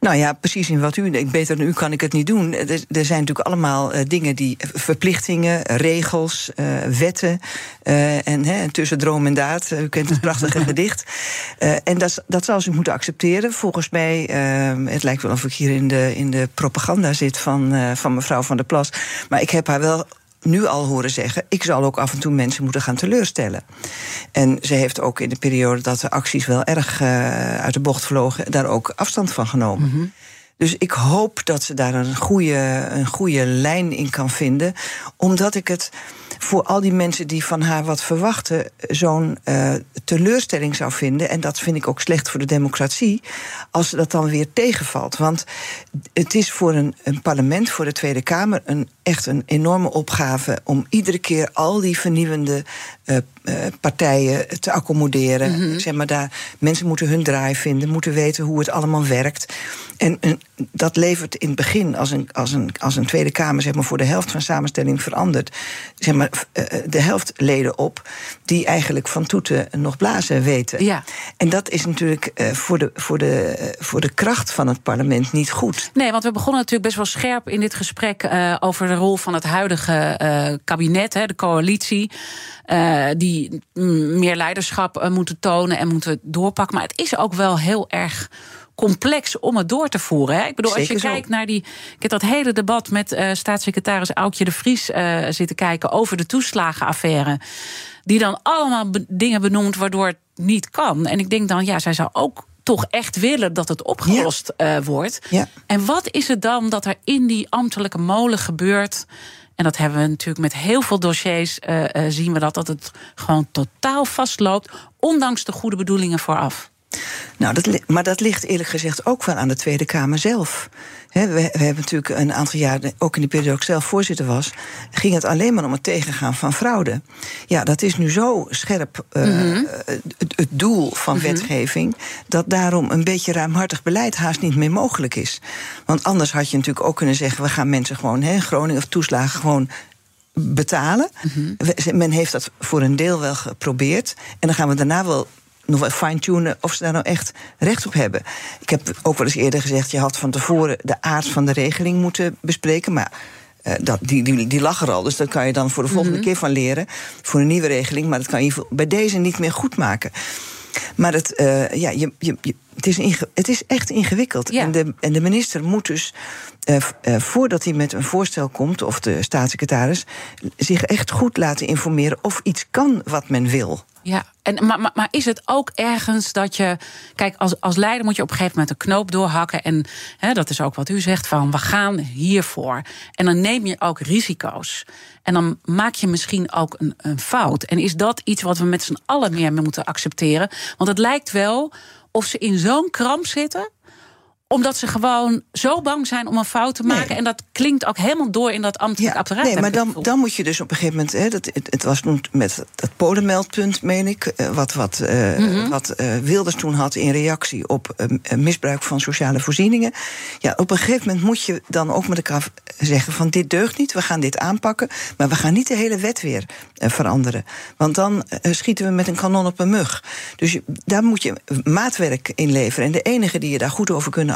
Speaker 4: Nou ja, precies in wat u denkt. Beter dan u kan ik het niet doen. Er, er zijn natuurlijk allemaal eh, dingen die. verplichtingen, regels, eh, wetten. eh, en, hè, en tussen droom en daad. eh, U kent het prachtige *laughs* gedicht. Eh, en dat, dat zal ze moeten accepteren. Volgens mij. eh, het lijkt wel of ik hier in de, in de propaganda zit van, eh, van mevrouw Van der Plas. Maar ik heb haar wel nu al horen zeggen: ik zal ook af en toe mensen moeten gaan teleurstellen. En ze heeft ook in de periode dat de acties wel erg eh, uit de bocht vlogen, daar ook afstand van genomen. Dus ik hoop dat ze daar een goede, een goede lijn in kan vinden. Omdat ik het voor al die mensen die van haar wat verwachten, zo'n eh, teleurstelling zou vinden. En dat vind ik ook slecht voor de democratie. Als dat dan weer tegenvalt. Want het is voor een, een parlement, voor de Tweede Kamer, een, echt een enorme opgave om iedere keer al die vernieuwende eh, partijen te accommoderen. zeg maar daar, mensen moeten hun draai vinden, moeten weten hoe het allemaal werkt. En, en dat levert in het begin, als een, als, een, als een Tweede Kamer zeg maar, voor de helft van samenstelling verandert, zeg maar, eh, de helft leden op die eigenlijk van toeten nog blazen weten.
Speaker 3: Ja.
Speaker 4: En dat is natuurlijk eh, voor, de, voor, de, eh, voor de kracht van het parlement niet goed.
Speaker 3: Nee, want we begonnen natuurlijk best wel scherp in dit gesprek eh, over de rol van het huidige eh, kabinet, hè, de coalitie. Eh, die mm, meer leiderschap eh, moeten tonen en moeten doorpakken. Maar het is ook wel heel erg complex om het door te voeren. Hè? Ik bedoel, als je
Speaker 4: zo.
Speaker 3: kijkt naar die. Ik heb dat hele debat met eh, staatssecretaris Aukje de Vries zitten kijken over de toeslagenaffaire. Die dan allemaal be- dingen benoemt waardoor het niet kan. En ik denk dan, ja, zij zou ook toch echt willen dat het opgelost wordt.
Speaker 4: Ja.
Speaker 3: En wat is het dan dat er in die ambtelijke molen gebeurt? En dat hebben we natuurlijk met heel veel dossiers eh, eh, zien we dat, dat het gewoon totaal vastloopt, ondanks de goede bedoelingen vooraf.
Speaker 4: Nou, dat, maar dat ligt eerlijk gezegd ook wel aan de Tweede Kamer zelf. We, we hebben natuurlijk een aantal jaar, ook in die periode dat ik zelf voorzitter was, ging het alleen maar om het tegengaan van fraude. Ja, dat is nu zo scherp eh, het, het doel van wetgeving, dat daarom een beetje ruimhartig beleid haast niet meer mogelijk is. Want anders had je natuurlijk ook kunnen zeggen: we gaan mensen gewoon, hè, Groningen of toeslagen gewoon betalen. We- Men heeft dat voor een deel wel geprobeerd. En dan gaan we daarna wel nog wel fine-tunen of ze daar nou echt recht op hebben. Ik heb ook wel eens eerder gezegd... je had van tevoren de aard van de regeling moeten bespreken... maar eh, dat, die, die, die lag er al, dus dat kan je dan voor de volgende keer van leren... voor een nieuwe regeling, maar dat kan je bij deze niet meer goed maken. Maar het, eh, ja, je, je, je- het, is het is echt ingewikkeld.
Speaker 3: Ja.
Speaker 4: En, de, en de minister moet dus, eh, voordat hij met een voorstel komt... of de staatssecretaris, zich echt goed laten informeren... of iets kan wat men wil.
Speaker 3: Ja, en, maar, maar, is het ook ergens dat je. Kijk, als, als leider moet je op een gegeven moment een knoop doorhakken. En hè, dat is ook wat u zegt: van we gaan hiervoor. En dan neem je ook risico's. En dan maak je misschien ook een, een fout. En is dat iets wat we met z'n allen meer moeten accepteren? Want het lijkt wel of ze in zo'n kramp zitten omdat ze gewoon zo bang zijn om een fout te maken. En dat klinkt ook helemaal door in dat ambtelijk ja, apparaat.
Speaker 4: Nee, maar dan, dan moet je dus op een gegeven moment. Hè, dat, het, was met dat polenmeldpunt, meen ik. Eh, wat, wat, uh, wat uh, Wilders toen had in reactie op misbruik van sociale voorzieningen. Ja, op een gegeven moment moet je dan ook met elkaar zeggen: van dit deugt niet, we gaan dit aanpakken. Maar we gaan niet de hele wet weer veranderen. Want dan schieten we met een kanon op een mug. Dus daar moet je maatwerk in leveren. En de enige die je daar goed over kunnen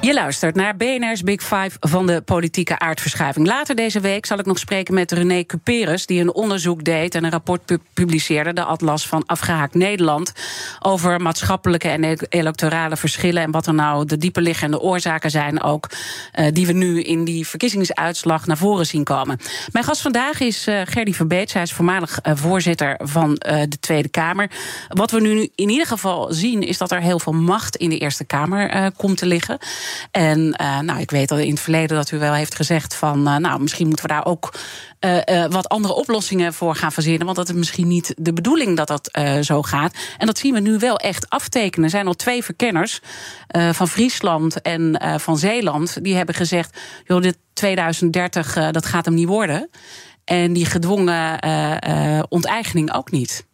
Speaker 3: Je luistert naar BNR's Big Five van de politieke aardverschuiving. Later deze week zal ik nog spreken met René Cuperus, die een onderzoek deed en een rapport publiceerde, de Atlas van Afgehaakt Nederland, over maatschappelijke en e- electorale verschillen en wat er nou de dieperliggende oorzaken zijn, ook uh, die we nu in die verkiezingsuitslag naar voren zien komen. Mijn gast vandaag is uh, Gerdy Verbeet. Zij is voormalig uh, voorzitter van de Tweede Kamer. Wat we nu in ieder geval zien, is dat er heel veel macht in de Eerste Kamer komt te liggen. En uh, nou, ik weet al in het verleden dat u wel heeft gezegd van, uh, nou, misschien moeten we daar ook uh, wat andere oplossingen voor gaan verzinnen. Want dat is misschien niet de bedoeling dat dat zo gaat. En dat zien we nu wel echt aftekenen. Er zijn al twee verkenners van Friesland en van Zeeland. Die hebben gezegd: joh, dit 2030 dat gaat hem niet worden. En die gedwongen onteigening ook niet.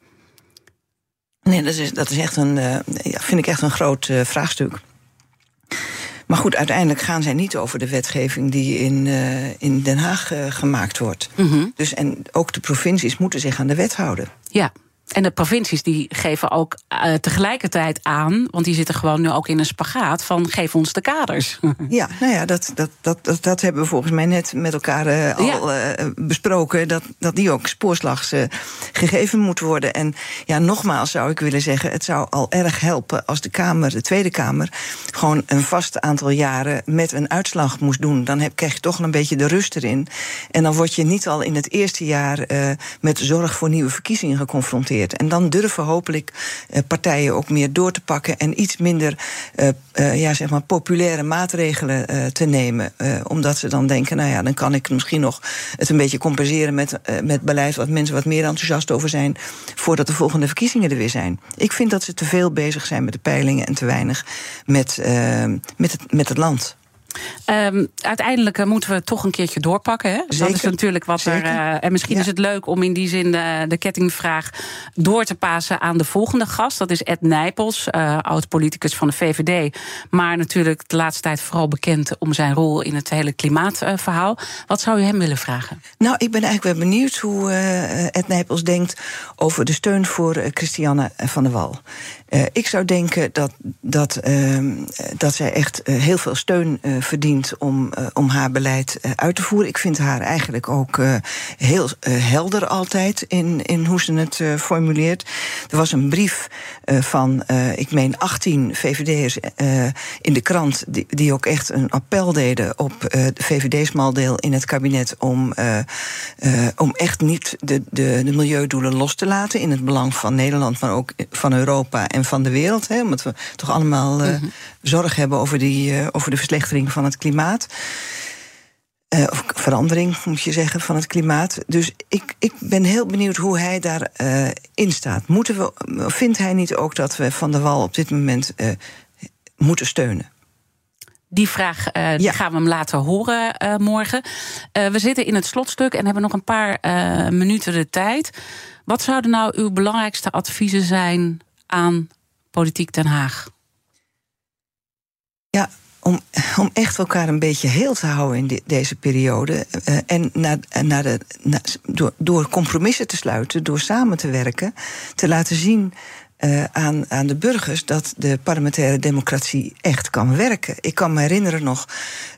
Speaker 4: Nee, dat is, dat is echt een, vind ik echt een groot vraagstuk. Maar goed, uiteindelijk gaan zij niet over de wetgeving die in, uh, in Den Haag uh, gemaakt wordt. Mm -hmm. Dus en ook de provincies moeten zich aan de wet houden.
Speaker 3: Ja. En de provincies die geven ook uh, tegelijkertijd aan, want die zitten gewoon nu ook in een spagaat van geef ons de kaders. *laughs*
Speaker 4: Ja, nou ja, dat, dat, dat, dat, dat hebben we volgens mij net met elkaar uh, al ja. uh, besproken. Dat, dat die ook spoorslags gegeven moet worden. En ja, nogmaals zou ik willen zeggen, het zou al erg helpen als de Kamer, de Tweede Kamer, gewoon een vast aantal jaren met een uitslag moest doen. Dan heb, krijg je toch een beetje de rust erin. En dan word je niet al in het eerste jaar met zorg voor nieuwe verkiezingen geconfronteerd. En dan durven hopelijk uh, partijen ook meer door te pakken en iets minder uh, uh, ja, zeg maar populaire maatregelen te nemen. omdat ze dan denken, nou ja, dan kan ik misschien nog het een beetje compenseren met, met beleid wat mensen wat meer enthousiast over zijn voordat de volgende verkiezingen er weer zijn. Ik vind dat ze te veel bezig zijn met de peilingen en te weinig met, met, het, met het land.
Speaker 3: Um, uiteindelijk uh, moeten we toch een keertje doorpakken. Hè? Dat is natuurlijk wat er. Uh, en misschien ja. is het leuk om in die zin de, de, kettingvraag door te passen aan de volgende gast. Dat is Ed Nijpels, uh, oud-politicus van de VVD. Maar natuurlijk de laatste tijd vooral bekend om zijn rol in het hele klimaatverhaal. Wat zou u hem willen vragen?
Speaker 4: Nou, ik ben eigenlijk wel benieuwd hoe Ed Nijpels denkt over de steun voor Christiane van der Wal. Uh, ik zou denken dat, dat, uh, dat zij echt uh, heel veel steun verdient om, om haar beleid uit te voeren. Ik vind haar eigenlijk ook heel helder altijd in, in hoe ze het formuleert. Er was een brief van, ik meen, 18 VVD'ers in de krant. Die, die ook echt een appel deden op de VVD-smaldeel in het kabinet. om, om echt niet de, de, de milieudoelen los te laten. In het belang van Nederland, maar ook van Europa en van de wereld. Hè, omdat we toch allemaal uh, mm-hmm. zorg hebben over, die, uh, over de verslechtering van het klimaat. Uh, of verandering, moet je zeggen, van het klimaat. Dus ik, ik ben heel benieuwd hoe hij daarin in staat. Moeten we, vindt hij niet ook dat we Van der Wal op dit moment moeten steunen?
Speaker 3: Die vraag uh, gaan we hem laten horen uh, morgen. Uh, we zitten in het slotstuk en hebben nog een paar minuten de tijd. Wat zouden nou uw belangrijkste adviezen zijn aan Politiek Den Haag?
Speaker 4: Ja, om, om echt elkaar een beetje heel te houden in deze periode. Uh, en naar, naar de, door, door compromissen te sluiten, door samen te werken, te laten zien uh, aan, aan de burgers dat de parlementaire democratie echt kan werken. Ik kan me herinneren nog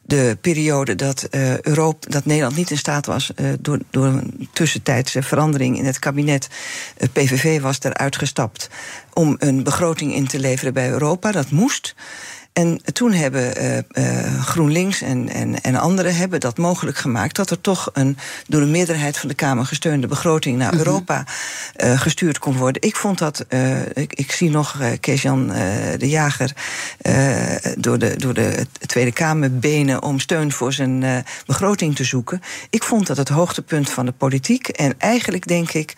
Speaker 4: de periode dat, uh, Europa, dat Nederland niet in staat was, uh, door, door een tussentijdse verandering in het kabinet, PVV was eruit gestapt om een begroting in te leveren bij Europa. Dat moest. En toen hebben uh, uh, GroenLinks en, en, en anderen hebben dat mogelijk gemaakt dat er toch een door de meerderheid van de Kamer gesteunde begroting naar mhm. Europa uh, gestuurd kon worden. Ik vond dat, ik, ik, zie nog Kees-Jan de Jager door, de, door de Tweede Kamer benen om steun voor zijn begroting te zoeken. Ik vond dat het hoogtepunt van de politiek. En eigenlijk denk ik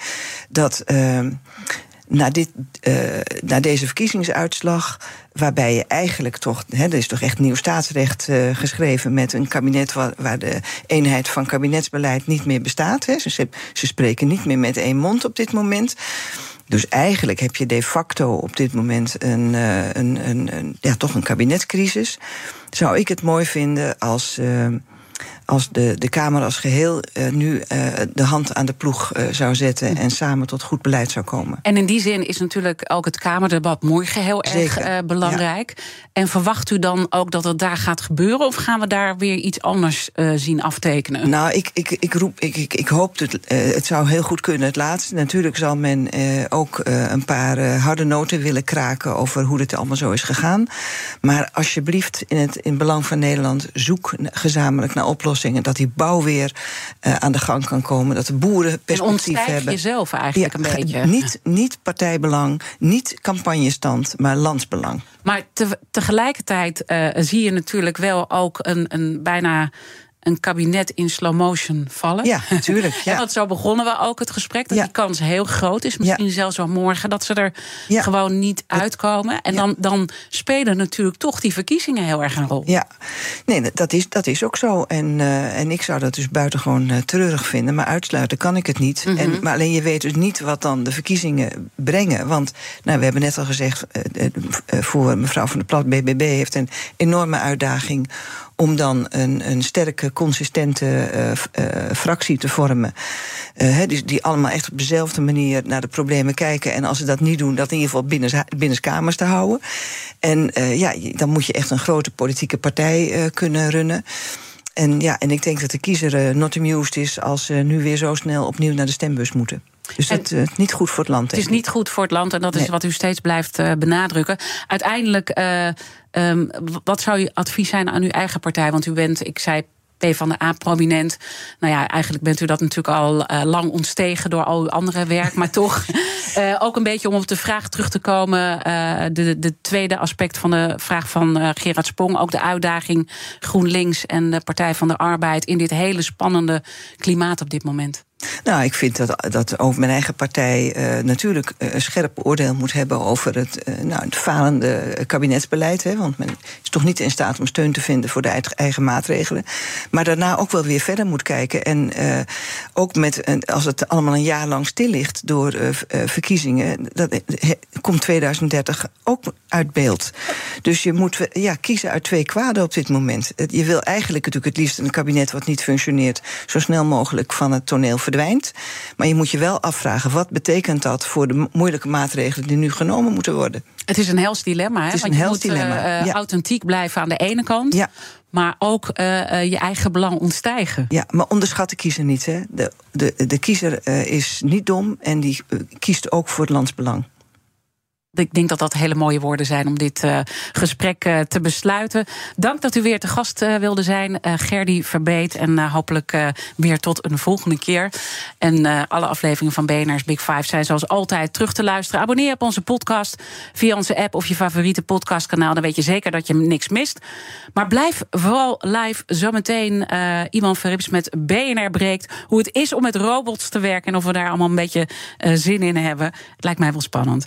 Speaker 4: dat na, dit, uh, na deze verkiezingsuitslag, waarbij je eigenlijk toch, hè, er is toch echt nieuw staatsrecht uh, geschreven met een kabinet waar, waar, de eenheid van kabinetsbeleid niet meer bestaat. Hè. Ze, ze spreken niet meer met één mond op dit moment. Dus eigenlijk heb je de facto op dit moment een, uh, een, een, een, ja, toch een kabinetscrisis. Zou ik het mooi vinden als als de, de Kamer als geheel uh, nu uh, de hand aan de ploeg uh, zou zetten en samen tot goed beleid zou komen.
Speaker 3: En in die zin is natuurlijk ook het Kamerdebat morgen heel erg belangrijk. Ja. En verwacht u dan ook dat het daar gaat gebeuren, of gaan we daar weer iets anders zien aftekenen?
Speaker 4: Nou, ik, ik, ik, roep, ik, ik, ik hoop dat het zou heel goed kunnen. Het laatste, natuurlijk zal men ook een paar harde noten willen kraken over hoe dit allemaal zo is gegaan. Maar alsjeblieft, in het in belang van Nederland, zoek gezamenlijk naar oplossingen dat die bouw weer uh, aan de gang kan komen. Dat de boeren perspectief
Speaker 3: en
Speaker 4: hebben.
Speaker 3: jezelf eigenlijk ja, een beetje.
Speaker 4: Niet, niet partijbelang, niet campagnestand, maar landsbelang.
Speaker 3: Maar te, tegelijkertijd uh, zie je natuurlijk wel ook een, een bijna een kabinet in slow motion vallen.
Speaker 4: Ja, natuurlijk. *laughs* Ja.
Speaker 3: want zo begonnen we ook het gesprek. Dat die kans heel groot is. Misschien ja. zelfs wel morgen dat ze er gewoon niet uitkomen. En dan, dan spelen natuurlijk toch die verkiezingen heel erg een rol.
Speaker 4: Ja, nee, dat is, dat is ook zo. En, uh, en ik zou dat dus buitengewoon uh, treurig vinden. Maar uitsluiten kan ik het niet. Mm -hmm. en, maar alleen je weet dus niet wat dan de verkiezingen brengen. Want nou, we hebben net al gezegd, uh, voor mevrouw van der Plat, BBB heeft een enorme uitdaging om dan een, een sterke, consistente uh, uh, fractie te vormen. Uh, die, die allemaal echt op dezelfde manier naar de problemen kijken. En als ze dat niet doen, dat in ieder geval binnen, binnenskamers te houden. En ja, dan moet je echt een grote politieke partij kunnen runnen. En, ja, en ik denk dat de kiezer not amused is als ze nu weer zo snel opnieuw naar de stembus moeten. Dus het is niet goed voor het land.
Speaker 3: Het is niet goed voor het land en dat is wat u steeds blijft uh, benadrukken. Uiteindelijk, uh, um, wat zou uw advies zijn aan uw eigen partij? Want u bent, ik zei P van de A prominent. Nou ja, eigenlijk bent u dat natuurlijk al uh, lang ontstegen door al uw andere werk. Maar toch uh, *laughs* ook een beetje om op de vraag terug te komen. Uh, de, de tweede aspect van de vraag van Gerard Sprong. Ook de uitdaging GroenLinks en de Partij van de Arbeid in dit hele spannende klimaat op dit moment.
Speaker 4: Nou, ik vind dat, dat ook mijn eigen partij uh, natuurlijk een scherp oordeel moet hebben over het, uh, nou, het falende kabinetsbeleid. Hè, want men is toch niet in staat om steun te vinden voor de eigen maatregelen. Maar daarna ook wel weer verder moet kijken. En ook met, als het allemaal een jaar lang stil ligt door verkiezingen, dat komt 2030 ook uit beeld. Dus je moet ja, kiezen uit twee kwaden op dit moment. Je wil eigenlijk natuurlijk het liefst een kabinet wat niet functioneert, zo snel mogelijk van het toneel verdwijnt. Maar je moet je wel afvragen, wat betekent dat voor de moeilijke maatregelen die nu genomen moeten worden?
Speaker 3: Het is een hels dilemma. Hè? Het is Want een je moet dilemma. Uh, ja. authentiek blijven aan de ene kant. Ja. Maar ook uh, je eigen belang ontstijgen.
Speaker 4: Ja, maar onderschat de kiezer niet. Hè. De, de, de kiezer uh, is niet dom en die kiest ook voor het landsbelang.
Speaker 3: Ik denk dat dat hele mooie woorden zijn om dit uh, gesprek uh, te besluiten. Dank dat u weer te gast uh, wilde zijn, Gerdy Verbeet. En hopelijk weer tot een volgende keer. En alle afleveringen van BNR's Big Five zijn zoals altijd terug te luisteren. Abonneer op onze podcast via onze app of je favoriete podcastkanaal. Dan weet je zeker dat je niks mist. Maar blijf vooral live. Zometeen Iman Verrips met BNR breekt. Hoe het is om met robots te werken en of we daar allemaal een beetje zin in hebben. Het lijkt mij wel spannend.